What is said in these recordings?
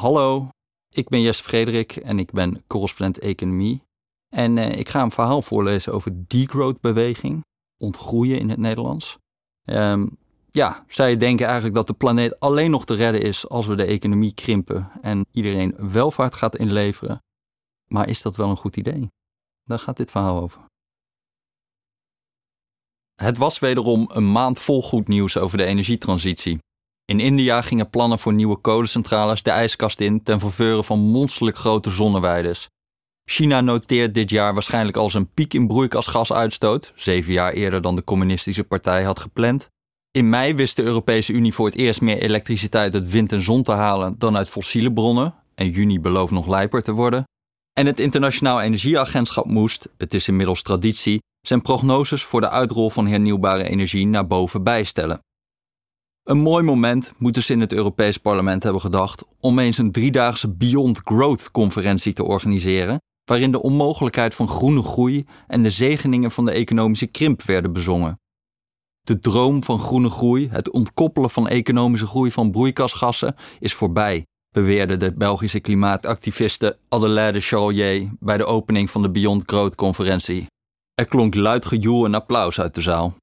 Hallo, ik ben Jesse Frederik en ik ben correspondent economie. En eh, ik ga een verhaal voorlezen over degrowth-beweging, ontgroeien in het Nederlands. Ehm, ja, zij denken eigenlijk dat de planeet alleen nog te redden is als we de economie krimpen en iedereen welvaart gaat inleveren. Maar is dat wel een goed idee? Daar gaat dit verhaal over. Het was wederom een maand vol goed nieuws over de energietransitie. In India gingen plannen voor nieuwe kolencentrales de ijskast in ten faveur van monsterlijk grote zonneweides. China noteert dit jaar waarschijnlijk al zijn piek in broeikasgasuitstoot, zeven jaar eerder dan de communistische partij had gepland. In mei wist de Europese Unie voor het eerst meer elektriciteit uit wind en zon te halen dan uit fossiele bronnen, en juni belooft nog lijper te worden. En het Internationaal Energieagentschap moest, het is inmiddels traditie, zijn prognoses voor de uitrol van hernieuwbare energie naar boven bijstellen. Een mooi moment moeten ze in het Europees Parlement hebben gedacht om eens een driedaagse Beyond Growth-conferentie te organiseren, waarin de onmogelijkheid van groene groei en de zegeningen van de economische krimp werden bezongen. De droom van groene groei, het ontkoppelen van economische groei van broeikasgassen, is voorbij, beweerde de Belgische klimaatactiviste Adelaide Charlier bij de opening van de Beyond Growth-conferentie. Er klonk luid gejoel en applaus uit de zaal.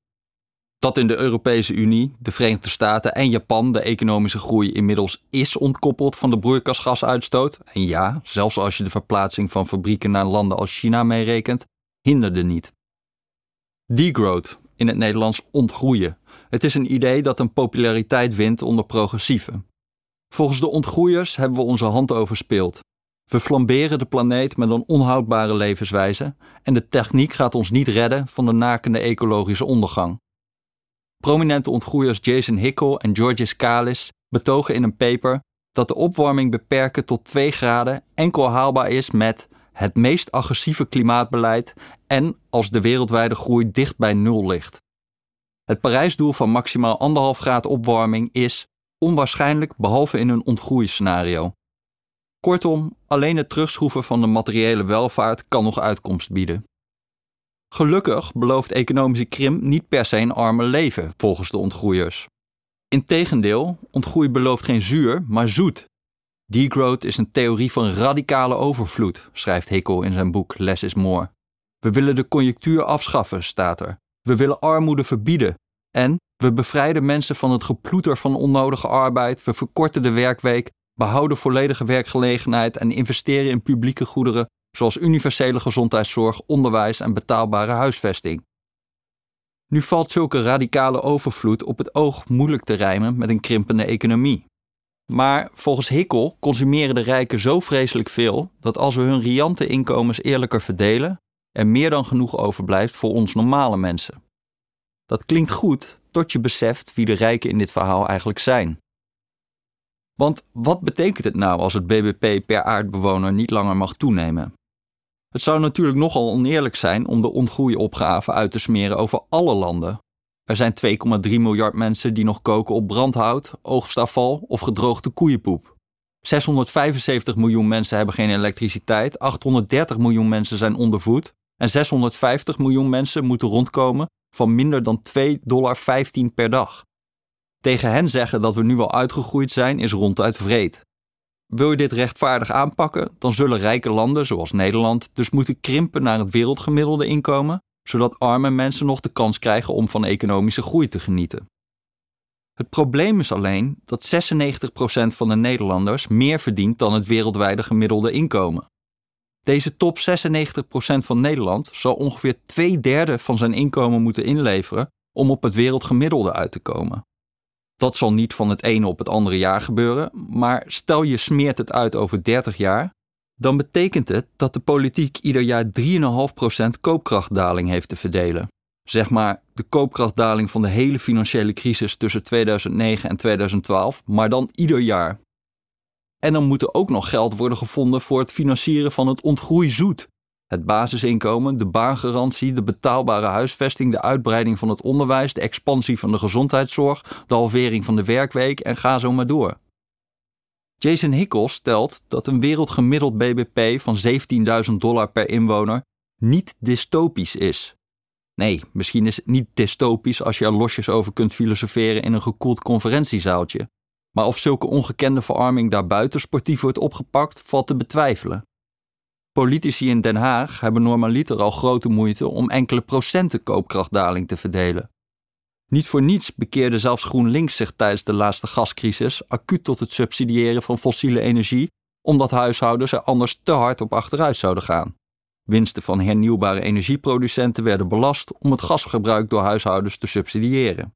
Dat in de Europese Unie, de Verenigde Staten en Japan de economische groei inmiddels is ontkoppeld van de broeikasgasuitstoot, en ja, zelfs als je de verplaatsing van fabrieken naar landen als China meerekent, hinderde niet. Degrowth, in het Nederlands ontgroeien. Het is een idee dat een populariteit wint onder progressieven. Volgens de ontgroeiers hebben we onze hand overspeeld. We flamberen de planeet met een onhoudbare levenswijze en de techniek gaat ons niet redden van de nakende ecologische ondergang. Prominente ontgroeiers Jason Hickel en Georges Kalis betogen in een paper dat de opwarming beperken tot 2 graden enkel haalbaar is met het meest agressieve klimaatbeleid en als de wereldwijde groei dicht bij nul ligt. Het Parijsdoel van maximaal 1,5 graad opwarming is onwaarschijnlijk behalve in een ontgroeiscenario. Kortom, alleen het terugschroeven van de materiële welvaart kan nog uitkomst bieden. Gelukkig belooft economische krimp niet per se een arme leven, volgens de ontgroeiers. Integendeel, ontgroei belooft geen zuur, maar zoet. Degrowth is een theorie van radicale overvloed, schrijft Hickel in zijn boek Less is More. We willen de conjunctuur afschaffen, staat er. We willen armoede verbieden. En we bevrijden mensen van het geploeter van onnodige arbeid, we verkorten de werkweek, behouden volledige werkgelegenheid en investeren in publieke goederen zoals universele gezondheidszorg, onderwijs en betaalbare huisvesting. Nu valt zulke radicale overvloed op het oog moeilijk te rijmen met een krimpende economie. Maar volgens Hickel consumeren de rijken zo vreselijk veel dat als we hun riante inkomens eerlijker verdelen, er meer dan genoeg overblijft voor ons normale mensen. Dat klinkt goed tot je beseft wie de rijken in dit verhaal eigenlijk zijn. Want wat betekent het nou als het BBP per aardbewoner niet langer mag toenemen? Het zou natuurlijk nogal oneerlijk zijn om de ontgroeiopgave uit te smeren over alle landen. Er zijn 2,3 miljard mensen die nog koken op brandhout, oogstafval of gedroogde koeienpoep. 675 miljoen mensen hebben geen elektriciteit, 830 miljoen mensen zijn ondervoed en 650 miljoen mensen moeten rondkomen van minder dan 2,15 dollar per dag. Tegen hen zeggen dat we nu al uitgegroeid zijn is ronduit vreed. Wil je dit rechtvaardig aanpakken, dan zullen rijke landen zoals Nederland dus moeten krimpen naar het wereldgemiddelde inkomen, zodat arme mensen nog de kans krijgen om van economische groei te genieten. Het probleem is alleen dat 96% van de Nederlanders meer verdient dan het wereldwijde gemiddelde inkomen. Deze top 96% van Nederland zal ongeveer twee derde van zijn inkomen moeten inleveren om op het wereldgemiddelde uit te komen. Dat zal niet van het ene op het andere jaar gebeuren, maar stel je smeert het uit over 30 jaar, dan betekent het dat de politiek ieder jaar 3,5% koopkrachtdaling heeft te verdelen. Zeg maar de koopkrachtdaling van de hele financiële crisis tussen 2009 en 2012, maar dan ieder jaar. En dan moet er ook nog geld worden gevonden voor het financieren van het ontgroeizoet, het basisinkomen, de baangarantie, de betaalbare huisvesting, de uitbreiding van het onderwijs, de expansie van de gezondheidszorg, de halvering van de werkweek en ga zo maar door. Jason Hickel stelt dat een wereldgemiddeld BBP van 17.000 dollar per inwoner niet dystopisch is. Nee, misschien is het niet dystopisch als je er losjes over kunt filosoferen in een gekoeld conferentiezaaltje. Maar of zulke ongekende verarming daarbuiten sportief wordt opgepakt, valt te betwijfelen. Politici in Den Haag hebben normaliter al grote moeite om enkele procenten koopkrachtdaling te verdelen. Niet voor niets bekeerde zelfs GroenLinks zich tijdens de laatste gascrisis acuut tot het subsidiëren van fossiele energie, omdat huishoudens er anders te hard op achteruit zouden gaan. Winsten van hernieuwbare energieproducenten werden belast om het gasgebruik door huishoudens te subsidiëren.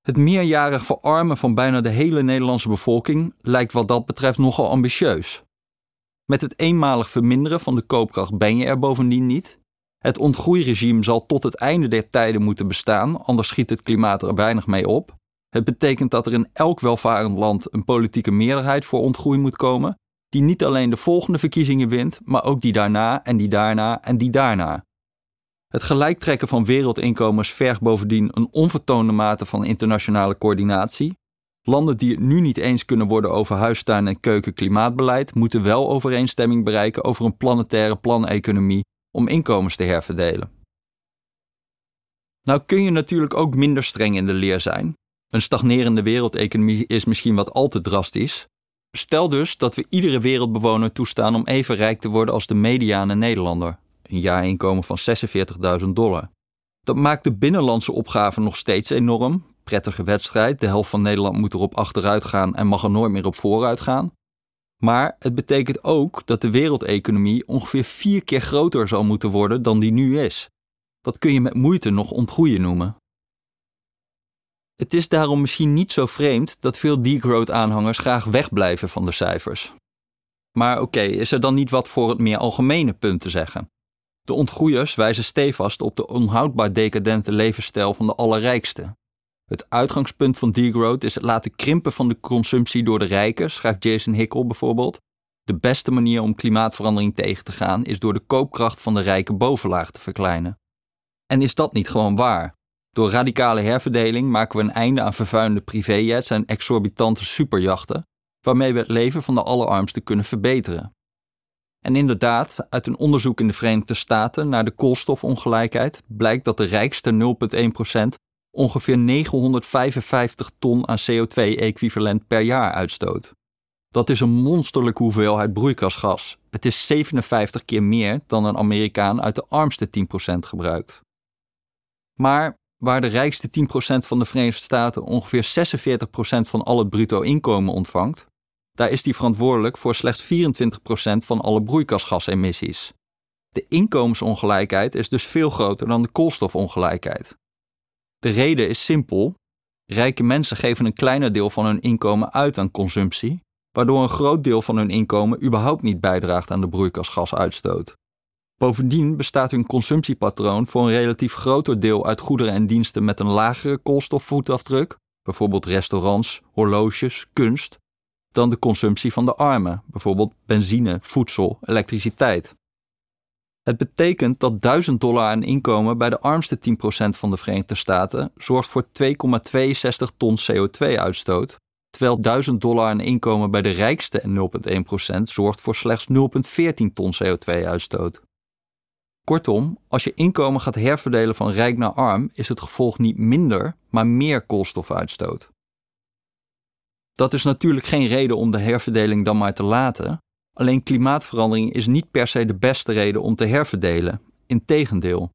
Het meerjarig verarmen van bijna de hele Nederlandse bevolking lijkt wat dat betreft nogal ambitieus. Met het eenmalig verminderen van de koopkracht ben je er bovendien niet. Het ontgroeiregime zal tot het einde der tijden moeten bestaan, anders schiet het klimaat er weinig mee op. Het betekent dat er in elk welvarend land een politieke meerderheid voor ontgroei moet komen, die niet alleen de volgende verkiezingen wint, maar ook die daarna en die daarna en die daarna. Het gelijktrekken van wereldinkomens vergt bovendien een onvertoonde mate van internationale coördinatie. Landen die het nu niet eens kunnen worden over huistuin- en keukenklimaatbeleid, moeten wel overeenstemming bereiken over een planetaire planeconomie om inkomens te herverdelen. Nou kun je natuurlijk ook minder streng in de leer zijn. Een stagnerende wereldeconomie is misschien wat al te drastisch. Stel dus dat we iedere wereldbewoner toestaan om even rijk te worden als de mediane Nederlander, een jaarinkomen van 46.000 dollar. Dat maakt de binnenlandse opgave nog steeds enorm. Prettige wedstrijd, de helft van Nederland moet erop achteruit gaan en mag er nooit meer op vooruit gaan. Maar het betekent ook dat de wereldeconomie ongeveer vier keer groter zal moeten worden dan die nu is. Dat kun je met moeite nog ontgroeien noemen. Het is daarom misschien niet zo vreemd dat veel degrowth-aanhangers graag wegblijven van de cijfers. Maar oké, is er dan niet wat voor het meer algemene punt te zeggen? De ontgroeiers wijzen stevast op de onhoudbaar decadente levensstijl van de allerrijkste. Het uitgangspunt van degrowth is het laten krimpen van de consumptie door de rijken, schrijft Jason Hickel bijvoorbeeld. De beste manier om klimaatverandering tegen te gaan is door de koopkracht van de rijke bovenlaag te verkleinen. En is dat niet gewoon waar? Door radicale herverdeling maken we een einde aan vervuilende privéjets en exorbitante superjachten, waarmee we het leven van de allerarmsten kunnen verbeteren. En inderdaad, uit een onderzoek in de Verenigde Staten naar de koolstofongelijkheid blijkt dat de rijkste 0,1% ongeveer 955 ton aan CO2-equivalent per jaar uitstoot. Dat is een monsterlijke hoeveelheid broeikasgas. Het is 57 keer meer dan een Amerikaan uit de armste 10% gebruikt. Maar waar de rijkste 10% van de Verenigde Staten ongeveer 46% van al het bruto inkomen ontvangt, daar is die verantwoordelijk voor slechts 24% van alle broeikasgasemissies. De inkomensongelijkheid is dus veel groter dan de koolstofongelijkheid. De reden is simpel. Rijke mensen geven een kleiner deel van hun inkomen uit aan consumptie, waardoor een groot deel van hun inkomen überhaupt niet bijdraagt aan de broeikasgasuitstoot. Bovendien bestaat hun consumptiepatroon voor een relatief groter deel uit goederen en diensten met een lagere koolstofvoetafdruk, bijvoorbeeld restaurants, horloges, kunst, dan de consumptie van de armen, bijvoorbeeld benzine, voedsel, elektriciteit. Het betekent dat 1000 dollar aan inkomen bij de armste 10% van de Verenigde Staten zorgt voor 2,62 ton CO2-uitstoot, terwijl 1000 dollar aan inkomen bij de rijkste 0,1% zorgt voor slechts 0,14 ton CO2-uitstoot. Kortom, als je inkomen gaat herverdelen van rijk naar arm, is het gevolg niet minder, maar meer koolstofuitstoot. Dat is natuurlijk geen reden om de herverdeling dan maar te laten, Alleen klimaatverandering is niet per se de beste reden om te herverdelen. Integendeel.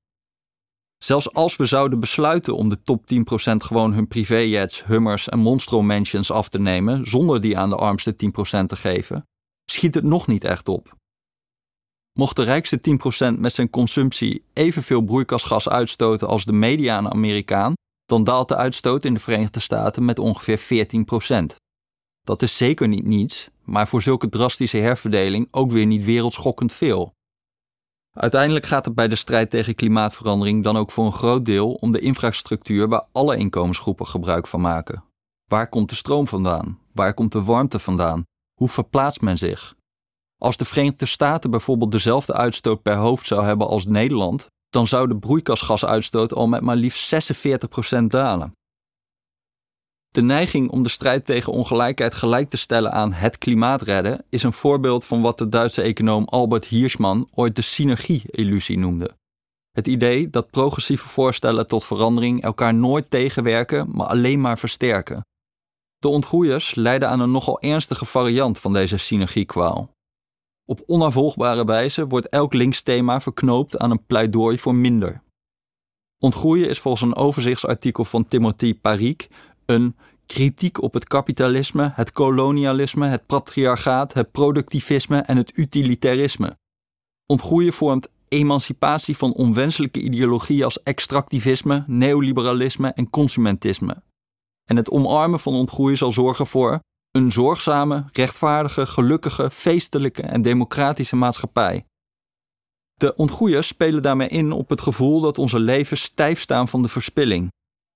Zelfs als we zouden besluiten om de top 10% gewoon hun privéjets, hummers en monstro-mansions af te nemen zonder die aan de armste 10% te geven, schiet het nog niet echt op. Mocht de rijkste 10% met zijn consumptie evenveel broeikasgas uitstoten als de mediane Amerikaan, dan daalt de uitstoot in de Verenigde Staten met ongeveer 14%. Dat is zeker niet niets, maar voor zulke drastische herverdeling ook weer niet wereldschokkend veel. Uiteindelijk gaat het bij de strijd tegen klimaatverandering dan ook voor een groot deel om de infrastructuur waar alle inkomensgroepen gebruik van maken. Waar komt de stroom vandaan? Waar komt de warmte vandaan? Hoe verplaatst men zich? Als de Verenigde Staten bijvoorbeeld dezelfde uitstoot per hoofd zou hebben als Nederland, dan zou de broeikasgasuitstoot al met maar liefst 46% dalen. De neiging om de strijd tegen ongelijkheid gelijk te stellen aan het klimaat redden is een voorbeeld van wat de Duitse econoom Albert Hirschman ooit de synergie-illusie noemde. Het idee dat progressieve voorstellen tot verandering elkaar nooit tegenwerken, maar alleen maar versterken. De ontgroeiers lijden aan een nogal ernstige variant van deze synergiekwaal. Op onafvolgbare wijze wordt elk linksthema verknoopt aan een pleidooi voor minder. Ontgroeien is volgens een overzichtsartikel van Timothy Parik een kritiek op het kapitalisme, het kolonialisme, het patriarchaat, het productivisme en het utilitarisme. Ontgroeien vormt emancipatie van onwenselijke ideologieën als extractivisme, neoliberalisme en consumentisme. En het omarmen van ontgroeien zal zorgen voor een zorgzame, rechtvaardige, gelukkige, feestelijke en democratische maatschappij. De ontgroeiers spelen daarmee in op het gevoel dat onze levens stijf staan van de verspilling.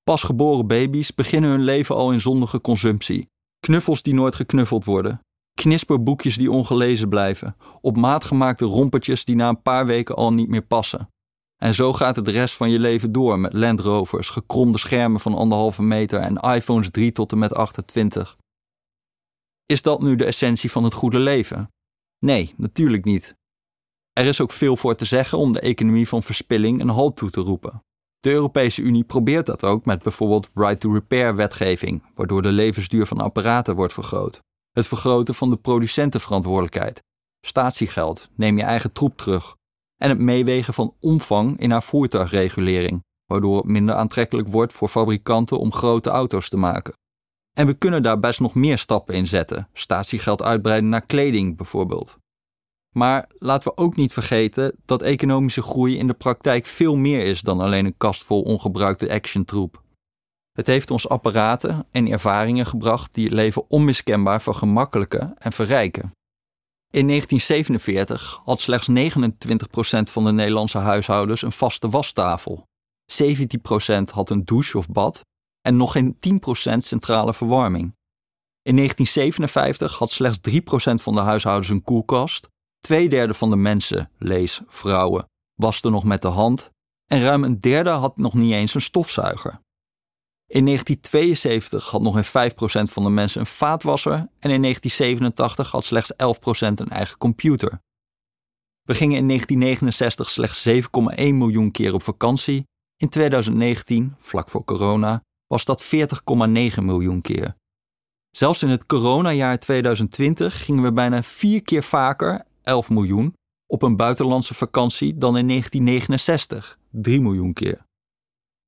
Pasgeboren baby's beginnen hun leven al in zondige consumptie. Knuffels die nooit geknuffeld worden. Knisperboekjes die ongelezen blijven. Op maat gemaakte rompertjes die na een paar weken al niet meer passen. En zo gaat het de rest van je leven door met Land Rovers, gekromde schermen van anderhalve meter en iPhones 3 tot en met 28. Is dat nu de essentie van het goede leven? Nee, natuurlijk niet. Er is ook veel voor te zeggen om de economie van verspilling een halt toe te roepen. De Europese Unie probeert dat ook met bijvoorbeeld right-to-repair wetgeving, waardoor de levensduur van apparaten wordt vergroot. Het vergroten van de producentenverantwoordelijkheid. Statiegeld, neem je eigen troep terug. En het meewegen van omvang in haar voertuigregulering, waardoor het minder aantrekkelijk wordt voor fabrikanten om grote auto's te maken. En we kunnen daar best nog meer stappen in zetten. Statiegeld uitbreiden naar kleding bijvoorbeeld. Maar laten we ook niet vergeten dat economische groei in de praktijk veel meer is dan alleen een kast vol ongebruikte actiontroep. Het heeft ons apparaten en ervaringen gebracht die het leven onmiskenbaar vergemakkelijken en verrijken. In 1947 had slechts 29% van de Nederlandse huishoudens een vaste wastafel. 17% had een douche of bad en nog geen 10% centrale verwarming. In 1957 had slechts 3% van de huishoudens een koelkast, Tweederde van de mensen, lees vrouwen, waste nog met de hand en ruim een derde had nog niet eens een stofzuiger. In 1972 had nog eens 5% van de mensen een vaatwasser en in 1987 had slechts 11% een eigen computer. We gingen in 1969 slechts 7,1 miljoen keer op vakantie. In 2019, vlak voor corona, was dat 40,9 miljoen keer. Zelfs in het coronajaar 2020 gingen we bijna vier keer vaker 11 miljoen, op een buitenlandse vakantie dan in 1969, 3 miljoen keer.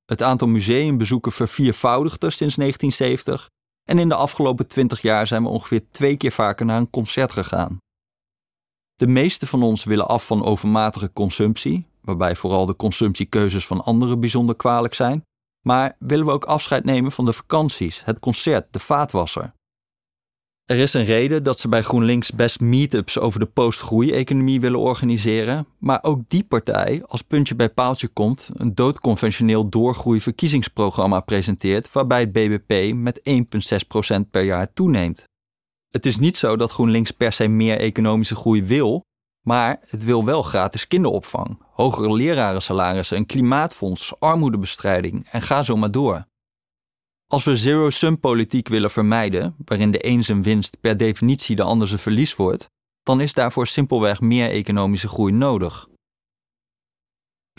Het aantal museumbezoeken verviervoudigde sinds 1970 en in de afgelopen 20 jaar zijn we ongeveer twee keer vaker naar een concert gegaan. De meeste van ons willen af van overmatige consumptie, waarbij vooral de consumptiekeuzes van anderen bijzonder kwalijk zijn, maar willen we ook afscheid nemen van de vakanties, het concert, de vaatwasser. Er is een reden dat ze bij GroenLinks best meetups over de postgroei-economie willen organiseren, maar ook die partij, als puntje bij paaltje komt, een doodconventioneel doorgroei-verkiezingsprogramma presenteert waarbij het BBP met 1,6% per jaar toeneemt. Het is niet zo dat GroenLinks per se meer economische groei wil, maar het wil wel gratis kinderopvang, hogere lerarensalarissen, een klimaatfonds, armoedebestrijding en ga zo maar door. Als we zero-sum politiek willen vermijden, waarin de een zijn winst per definitie de ander zijn verlies wordt, dan is daarvoor simpelweg meer economische groei nodig.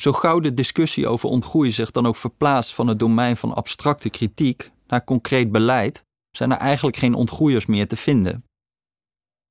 Zo gauw de discussie over ontgroei zich dan ook verplaatst van het domein van abstracte kritiek naar concreet beleid, zijn er eigenlijk geen ontgroeiers meer te vinden.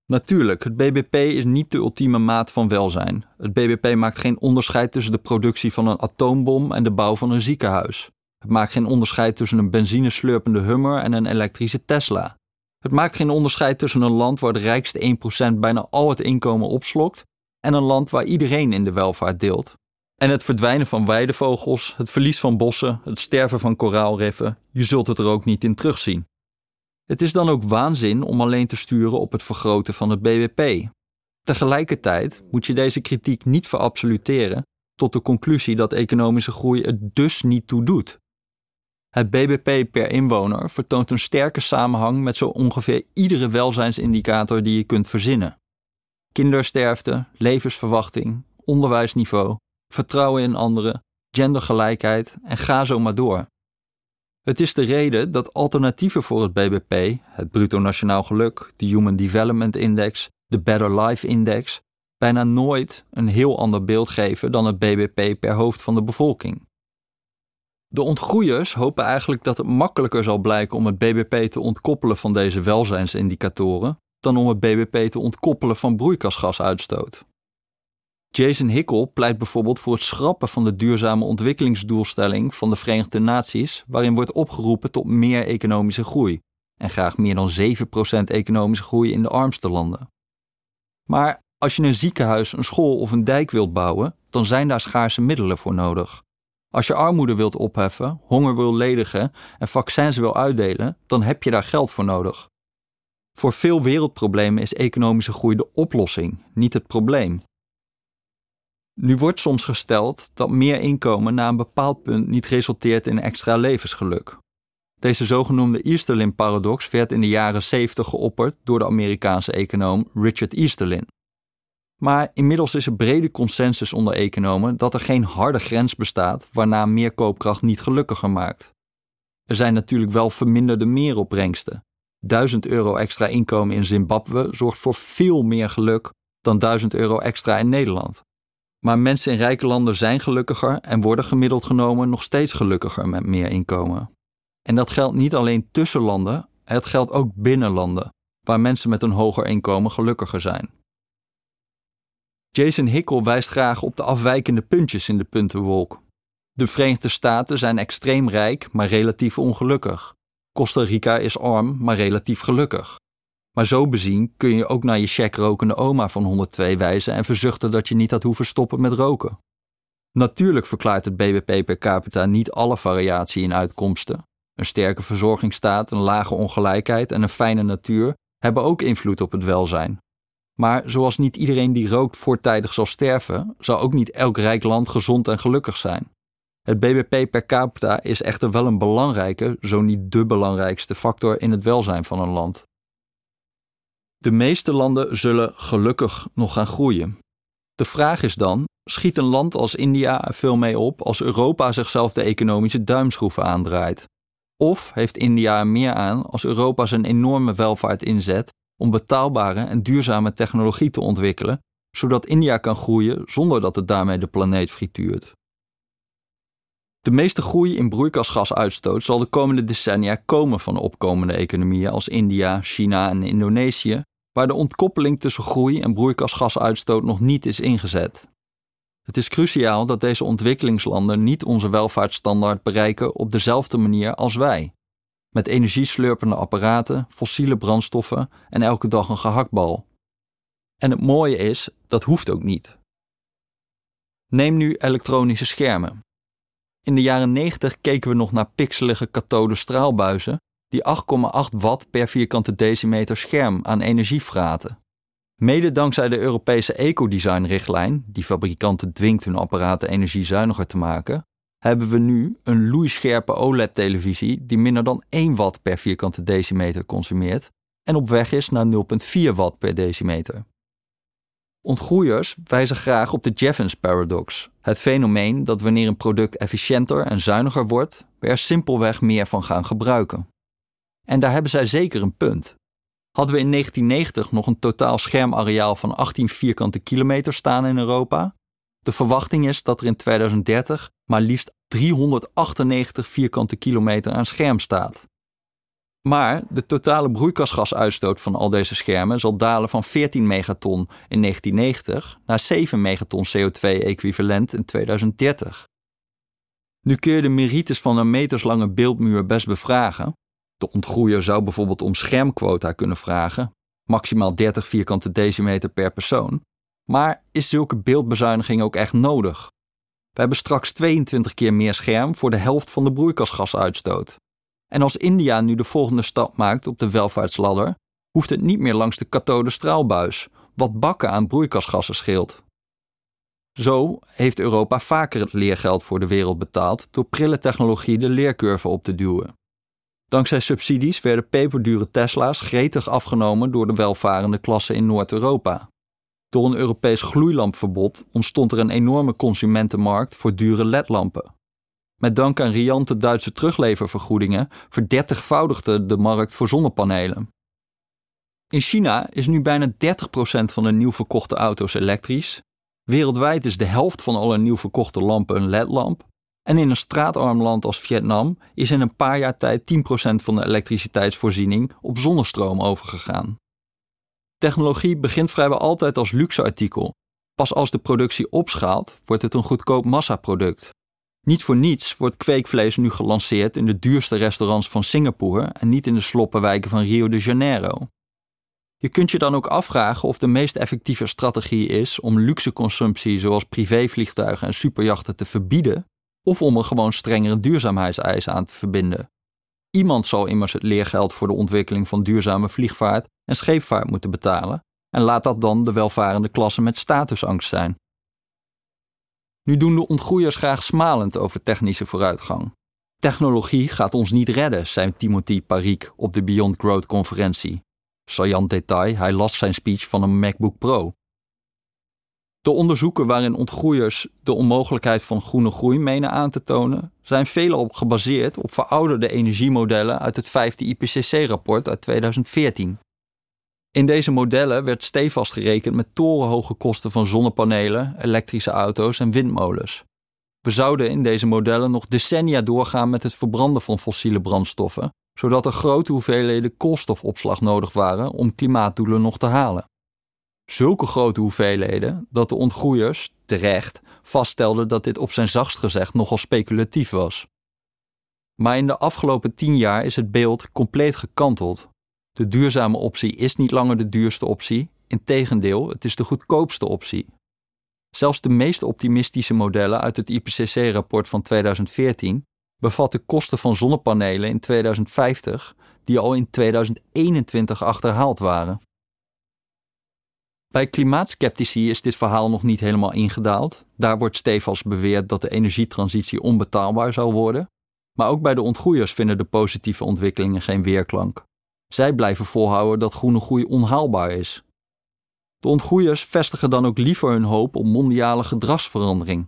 Natuurlijk, het BBP is niet de ultieme maat van welzijn. Het BBP maakt geen onderscheid tussen de productie van een atoombom en de bouw van een ziekenhuis. Het maakt geen onderscheid tussen een benzineslurpende Hummer en een elektrische Tesla. Het maakt geen onderscheid tussen een land waar de rijkste 1% bijna al het inkomen opslokt en een land waar iedereen in de welvaart deelt. En het verdwijnen van weidevogels, het verlies van bossen, het sterven van koraalriffen, je zult het er ook niet in terugzien. Het is dan ook waanzin om alleen te sturen op het vergroten van het BBP. Tegelijkertijd moet je deze kritiek niet verabsoluteren tot de conclusie dat economische groei het dus niet toe doet. Het BBP per inwoner vertoont een sterke samenhang met zo ongeveer iedere welzijnsindicator die je kunt verzinnen. Kindersterfte, levensverwachting, onderwijsniveau, vertrouwen in anderen, gendergelijkheid en ga zo maar door. Het is de reden dat alternatieven voor het BBP, het Bruto Nationaal Geluk, de Human Development Index, de Better Life Index, bijna nooit een heel ander beeld geven dan het BBP per hoofd van de bevolking. De ontgroeiers hopen eigenlijk dat het makkelijker zal blijken om het BBP te ontkoppelen van deze welzijnsindicatoren dan om het BBP te ontkoppelen van broeikasgasuitstoot. Jason Hickel pleit bijvoorbeeld voor het schrappen van de duurzame ontwikkelingsdoelstelling van de Verenigde Naties, waarin wordt opgeroepen tot meer economische groei en graag meer dan 7% economische groei in de armste landen. Maar als je een ziekenhuis, een school of een dijk wilt bouwen, dan zijn daar schaarse middelen voor nodig. Als je armoede wilt opheffen, honger wil ledigen en vaccins wil uitdelen, dan heb je daar geld voor nodig. Voor veel wereldproblemen is economische groei de oplossing, niet het probleem. Nu wordt soms gesteld dat meer inkomen na een bepaald punt niet resulteert in extra levensgeluk. Deze zogenoemde Easterlin-paradox werd in de jaren 70 geopperd door de Amerikaanse econoom Richard Easterlin. Maar inmiddels is er brede consensus onder economen dat er geen harde grens bestaat waarna meer koopkracht niet gelukkiger maakt. Er zijn natuurlijk wel verminderde meeropbrengsten. 1000 euro extra inkomen in Zimbabwe zorgt voor veel meer geluk dan 1000 euro extra in Nederland. Maar mensen in rijke landen zijn gelukkiger en worden gemiddeld genomen nog steeds gelukkiger met meer inkomen. En dat geldt niet alleen tussen landen, het geldt ook binnen landen, waar mensen met een hoger inkomen gelukkiger zijn. Jason Hickel wijst graag op de afwijkende puntjes in de puntenwolk. De Verenigde Staten zijn extreem rijk, maar relatief ongelukkig. Costa Rica is arm, maar relatief gelukkig. Maar zo bezien kun je ook naar je checkrokende oma van 102 wijzen en verzuchten dat je niet had hoeven stoppen met roken. Natuurlijk verklaart het BBP per capita niet alle variatie in uitkomsten. Een sterke verzorgingsstaat, een lage ongelijkheid en een fijne natuur hebben ook invloed op het welzijn. Maar zoals niet iedereen die rookt voortijdig zal sterven, zal ook niet elk rijk land gezond en gelukkig zijn. Het BBP per capita is echter wel een belangrijke, zo niet de belangrijkste factor in het welzijn van een land. De meeste landen zullen gelukkig nog gaan groeien. De vraag is dan: schiet een land als India er veel mee op als Europa zichzelf de economische duimschroeven aandraait? Of heeft India er meer aan als Europa zijn enorme welvaart inzet om betaalbare en duurzame technologie te ontwikkelen, zodat India kan groeien zonder dat het daarmee de planeet frituurt? De meeste groei in broeikasgasuitstoot zal de komende decennia komen van opkomende economieën als India, China en Indonesië, waar de ontkoppeling tussen groei en broeikasgasuitstoot nog niet is ingezet. Het is cruciaal dat deze ontwikkelingslanden niet onze welvaartsstandaard bereiken op dezelfde manier als wij, met energieslurpende apparaten, fossiele brandstoffen en elke dag een gehaktbal. En het mooie is, dat hoeft ook niet. Neem nu elektronische schermen. In de jaren 90 keken we nog naar pixelige kathode straalbuizen die 8,8 watt per vierkante decimeter scherm aan energie vraten. Mede dankzij de Europese ecodesign-richtlijn, die fabrikanten dwingt hun apparaten energiezuiniger te maken, hebben we nu een loeischerpe OLED-televisie die minder dan 1 watt per vierkante decimeter consumeert en op weg is naar 0,4 watt per decimeter. Ontgroeiers wijzen graag op de Jevons paradox, het fenomeen dat wanneer een product efficiënter en zuiniger wordt, we er simpelweg meer van gaan gebruiken. En daar hebben zij zeker een punt. Hadden we in 1990 nog een totaal schermareaal van 18 vierkante kilometer staan in Europa? De verwachting is dat er in 2030 maar liefst 398 vierkante kilometer aan scherm staat. Maar de totale broeikasgasuitstoot van al deze schermen zal dalen van 14 megaton in 1990 naar 7 megaton CO2-equivalent in 2030. Nu kun je de merites van een meterslange beeldmuur best bevragen, de ontgroeier zou bijvoorbeeld om schermquota kunnen vragen, maximaal 30 vierkante decimeter per persoon. Maar is zulke beeldbezuiniging ook echt nodig? We hebben straks 22 keer meer scherm voor de helft van de broeikasgasuitstoot. En als India nu de volgende stap maakt op de welvaartsladder, hoeft het niet meer langs de kathode straalbuis, wat bakken aan broeikasgassen scheelt. Zo heeft Europa vaker het leergeld voor de wereld betaald door prille technologie de leercurve op te duwen. Dankzij subsidies werden peperdure Tesla's gretig afgenomen door de welvarende klasse in Noord-Europa. Door een Europees gloeilampverbod ontstond er een enorme consumentenmarkt voor dure ledlampen. Met dank aan riante Duitse terugleververgoedingen verdertigvoudigde de markt voor zonnepanelen. In China is nu bijna 30% van de nieuw verkochte auto's elektrisch. Wereldwijd is de helft van alle nieuw verkochte lampen een ledlamp En in een straatarm land als Vietnam is in een paar jaar tijd 10% van de elektriciteitsvoorziening op zonnestroom overgegaan. Technologie begint vrijwel altijd als luxeartikel. Pas als de productie opschaalt, wordt het een goedkoop massaproduct. Niet voor niets wordt kweekvlees nu gelanceerd in de duurste restaurants van Singapore en niet in de sloppenwijken van Rio de Janeiro. Je kunt je dan ook afvragen of de meest effectieve strategie is om luxe consumptie zoals privévliegtuigen en superjachten te verbieden, of om er gewoon strengere duurzaamheidseisen aan te verbinden. Iemand zal immers het leergeld voor de ontwikkeling van duurzame vliegvaart en scheepvaart moeten betalen, en laat dat dan de welvarende klasse met statusangst zijn. Nu doen de ontgroeiers graag smalend over technische vooruitgang. Technologie gaat ons niet redden, zei Timothy Parik op de Beyond Growth conferentie. Saillant detail, hij las zijn speech van een MacBook Pro. De onderzoeken waarin ontgroeiers de onmogelijkheid van groene groei menen aan te tonen, zijn veelal gebaseerd op verouderde energiemodellen uit het vijfde IPCC-rapport uit 2014. In deze modellen werd stevast gerekend met torenhoge kosten van zonnepanelen, elektrische auto's en windmolens. We zouden in deze modellen nog decennia doorgaan met het verbranden van fossiele brandstoffen, zodat er grote hoeveelheden koolstofopslag nodig waren om klimaatdoelen nog te halen. Zulke grote hoeveelheden dat de ontgroeiers, terecht, vaststelden dat dit op zijn zachtst gezegd nogal speculatief was. Maar in de afgelopen tien jaar is het beeld compleet gekanteld. De duurzame optie is niet langer de duurste optie, integendeel, het is de goedkoopste optie. Zelfs de meest optimistische modellen uit het IPCC-rapport van 2014 bevatten kosten van zonnepanelen in 2050 die al in 2021 achterhaald waren. Bij klimaatskeptici is dit verhaal nog niet helemaal ingedaald. Daar wordt stevast beweerd dat de energietransitie onbetaalbaar zal worden. Maar ook bij de ontgroeiers vinden de positieve ontwikkelingen geen weerklank. Zij blijven volhouden dat groene groei onhaalbaar is. De ontgroeiers vestigen dan ook liever hun hoop op mondiale gedragsverandering.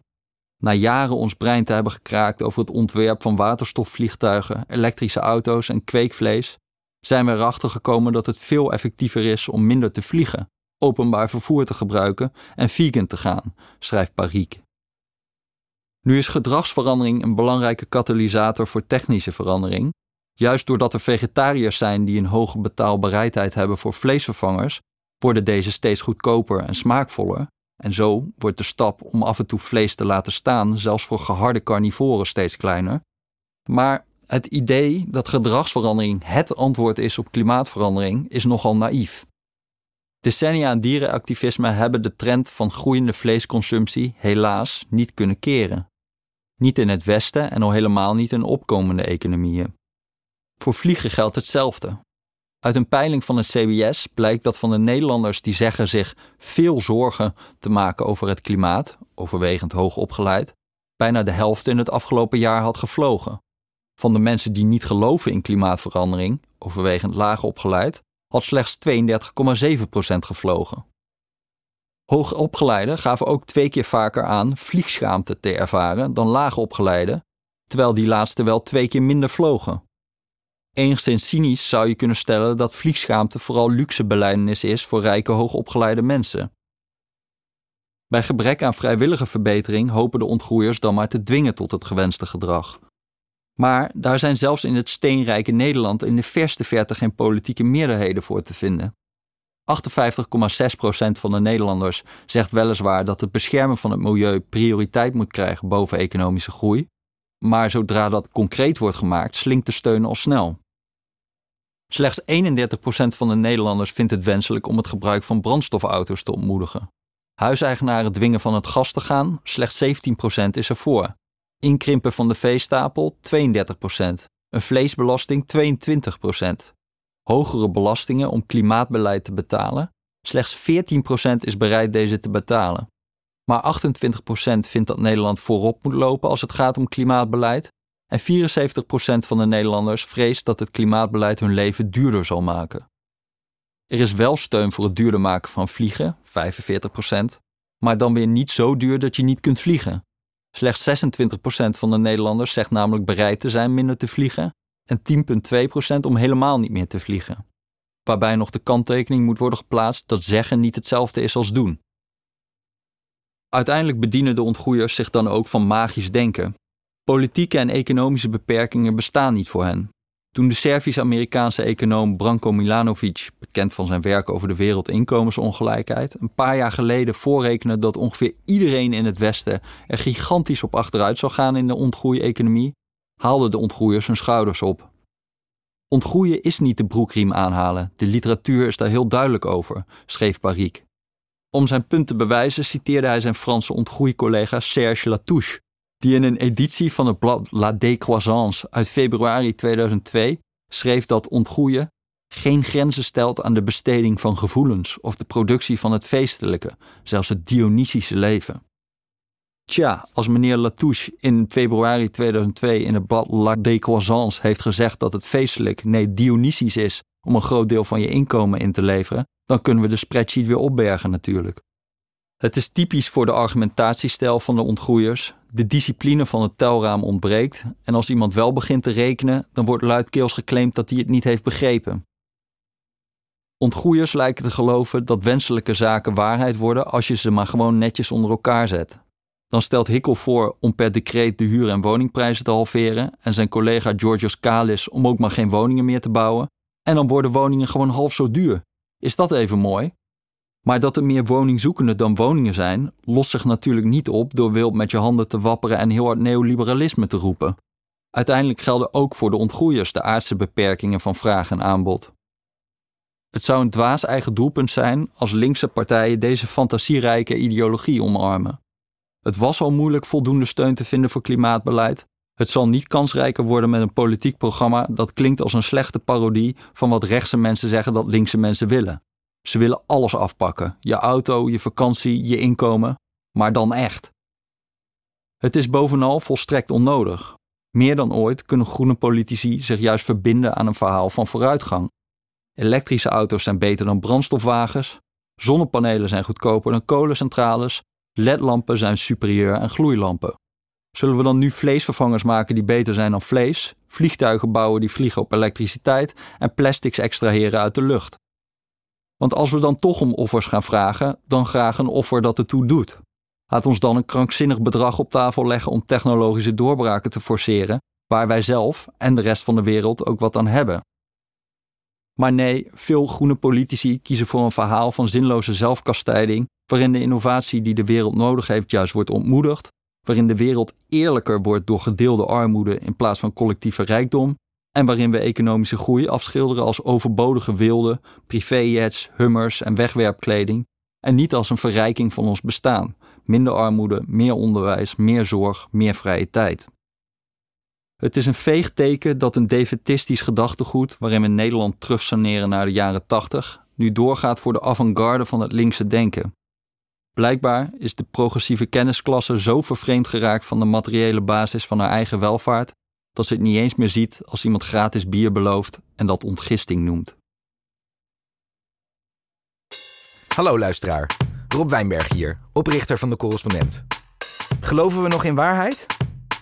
Na jaren ons brein te hebben gekraakt over het ontwerp van waterstofvliegtuigen, elektrische auto's en kweekvlees, zijn we erachter gekomen dat het veel effectiever is om minder te vliegen, openbaar vervoer te gebruiken en vegan te gaan, schrijft Parik. Nu is gedragsverandering een belangrijke katalysator voor technische verandering. Juist doordat er vegetariërs zijn die een hoge betaalbaarheid hebben voor vleesvervangers, worden deze steeds goedkoper en smaakvoller en zo wordt de stap om af en toe vlees te laten staan, zelfs voor geharde carnivoren, steeds kleiner. Maar het idee dat gedragsverandering het antwoord is op klimaatverandering is nogal naïef. Decennia aan dierenactivisme hebben de trend van groeiende vleesconsumptie helaas niet kunnen keren. Niet in het Westen en al helemaal niet in opkomende economieën. Voor vliegen geldt hetzelfde. Uit een peiling van het CBS blijkt dat van de Nederlanders die zeggen zich veel zorgen te maken over het klimaat, overwegend hoog opgeleid, bijna de helft in het afgelopen jaar had gevlogen. Van de mensen die niet geloven in klimaatverandering, overwegend laag opgeleid, had slechts 32,7% gevlogen. Hoogopgeleiden gaven ook twee keer vaker aan vliegschaamte te ervaren dan laagopgeleiden, terwijl die laatste wel twee keer minder vlogen. Enigszins cynisch zou je kunnen stellen dat vliegschaamte vooral luxe beleidenis is voor rijke hoogopgeleide mensen. Bij gebrek aan vrijwillige verbetering hopen de ontgroeiers dan maar te dwingen tot het gewenste gedrag. Maar daar zijn zelfs in het steenrijke Nederland in de verste verte geen politieke meerderheden voor te vinden. 58,6% van de Nederlanders zegt weliswaar dat het beschermen van het milieu prioriteit moet krijgen boven economische groei, maar zodra dat concreet wordt gemaakt, slinkt de steun al snel. Slechts 31% van de Nederlanders vindt het wenselijk om het gebruik van brandstofauto's te ontmoedigen. Huiseigenaren dwingen van het gas te gaan, slechts 17% is ervoor. Inkrimpen van de veestapel 32%. Een vleesbelasting 22%. Hogere belastingen om klimaatbeleid te betalen. Slechts 14% is bereid deze te betalen. Maar 28% vindt dat Nederland voorop moet lopen als het gaat om klimaatbeleid en 74% van de Nederlanders vreest dat het klimaatbeleid hun leven duurder zal maken. Er is wel steun voor het duurder maken van vliegen, 45%, maar dan weer niet zo duur dat je niet kunt vliegen. Slechts 26% van de Nederlanders zegt namelijk bereid te zijn minder te vliegen en 10,2% om helemaal niet meer te vliegen. Waarbij nog de kanttekening moet worden geplaatst dat zeggen niet hetzelfde is als doen. Uiteindelijk bedienen de ontgroeiers zich dan ook van magisch denken Politieke en economische beperkingen bestaan niet voor hen. Toen de Servisch-Amerikaanse econoom Branko Milanovic, bekend van zijn werk over de wereldinkomensongelijkheid, een paar jaar geleden voorrekende dat ongeveer iedereen in het Westen er gigantisch op achteruit zou gaan in de ontgroeieconomie, haalden de ontgroeiers hun schouders op. Ontgroeien is niet de broekriem aanhalen, de literatuur is daar heel duidelijk over, schreef Barik. Om zijn punt te bewijzen citeerde hij zijn Franse ontgroeicollega Serge Latouche, die in een editie van het blad La Décroissance uit februari 2002 schreef dat ontgroeien geen grenzen stelt aan de besteding van gevoelens of de productie van het feestelijke, zelfs het Dionysische leven. Tja, als meneer Latouche in februari 2002 in het blad La Décroissance heeft gezegd dat het feestelijk, nee Dionysisch is om een groot deel van je inkomen in te leveren, dan kunnen we de spreadsheet weer opbergen natuurlijk. Het is typisch voor de argumentatiestijl van de ontgroeiers. De discipline van het telraam ontbreekt en als iemand wel begint te rekenen, dan wordt luidkeels geclaimd dat hij het niet heeft begrepen. Ontgroeiers lijken te geloven dat wenselijke zaken waarheid worden als je ze maar gewoon netjes onder elkaar zet. Dan stelt Hickel voor om per decreet de huur- en woningprijzen te halveren en zijn collega Georgios Kalis om ook maar geen woningen meer te bouwen. En dan worden woningen gewoon half zo duur. Is dat even mooi? Maar dat er meer woningzoekenden dan woningen zijn, lost zich natuurlijk niet op door wild met je handen te wapperen en heel hard neoliberalisme te roepen. Uiteindelijk gelden ook voor de ontgroeiers de aardse beperkingen van vraag en aanbod. Het zou een dwaas eigen doelpunt zijn als linkse partijen deze fantasierijke ideologie omarmen. Het was al moeilijk voldoende steun te vinden voor klimaatbeleid. Het zal niet kansrijker worden met een politiek programma dat klinkt als een slechte parodie van wat rechtse mensen zeggen dat linkse mensen willen. Ze willen alles afpakken: je auto, je vakantie, je inkomen, maar dan echt. Het is bovenal volstrekt onnodig. Meer dan ooit kunnen groene politici zich juist verbinden aan een verhaal van vooruitgang. Elektrische auto's zijn beter dan brandstofwagens, zonnepanelen zijn goedkoper dan kolencentrales, ledlampen zijn superieur aan gloeilampen. Zullen we dan nu vleesvervangers maken die beter zijn dan vlees, vliegtuigen bouwen die vliegen op elektriciteit en plastics extraheren uit de lucht? Want als we dan toch om offers gaan vragen, dan graag een offer dat ertoe doet. Laat ons dan een krankzinnig bedrag op tafel leggen om technologische doorbraken te forceren, waar wij zelf en de rest van de wereld ook wat aan hebben. Maar nee, veel groene politici kiezen voor een verhaal van zinloze zelfkastijding, waarin de innovatie die de wereld nodig heeft juist wordt ontmoedigd, waarin de wereld eerlijker wordt door gedeelde armoede in plaats van collectieve rijkdom en waarin we economische groei afschilderen als overbodige wilde, privéjets, hummers en wegwerpkleding en niet als een verrijking van ons bestaan. Minder armoede, meer onderwijs, meer zorg, meer vrije tijd. Het is een veeg teken dat een defetistisch gedachtegoed, waarin we Nederland terugsaneren naar de jaren 80, nu doorgaat voor de avant-garde van het linkse denken. Blijkbaar is de progressieve kennisklasse zo vervreemd geraakt van de materiële basis van haar eigen welvaart dat ze het niet eens meer ziet als iemand gratis bier belooft en dat ontgisting noemt. Hallo luisteraar, Rob Wijnberg hier, oprichter van de correspondent. Geloven we nog in waarheid?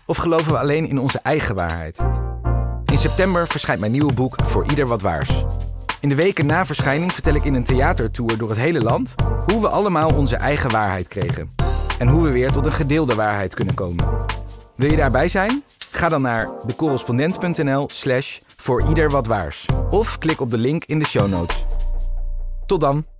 Of geloven we alleen in onze eigen waarheid? In september verschijnt mijn nieuwe boek Voor Ieder Wat Waars. In de weken na verschijning vertel ik in een theatertour door het hele land hoe we allemaal onze eigen waarheid kregen. En hoe we weer tot een gedeelde waarheid kunnen komen. Wil je daarbij zijn? Ga dan naar decorrespondent.nl slash voor ieder wat waars. Of klik op de link in de show notes. Tot dan!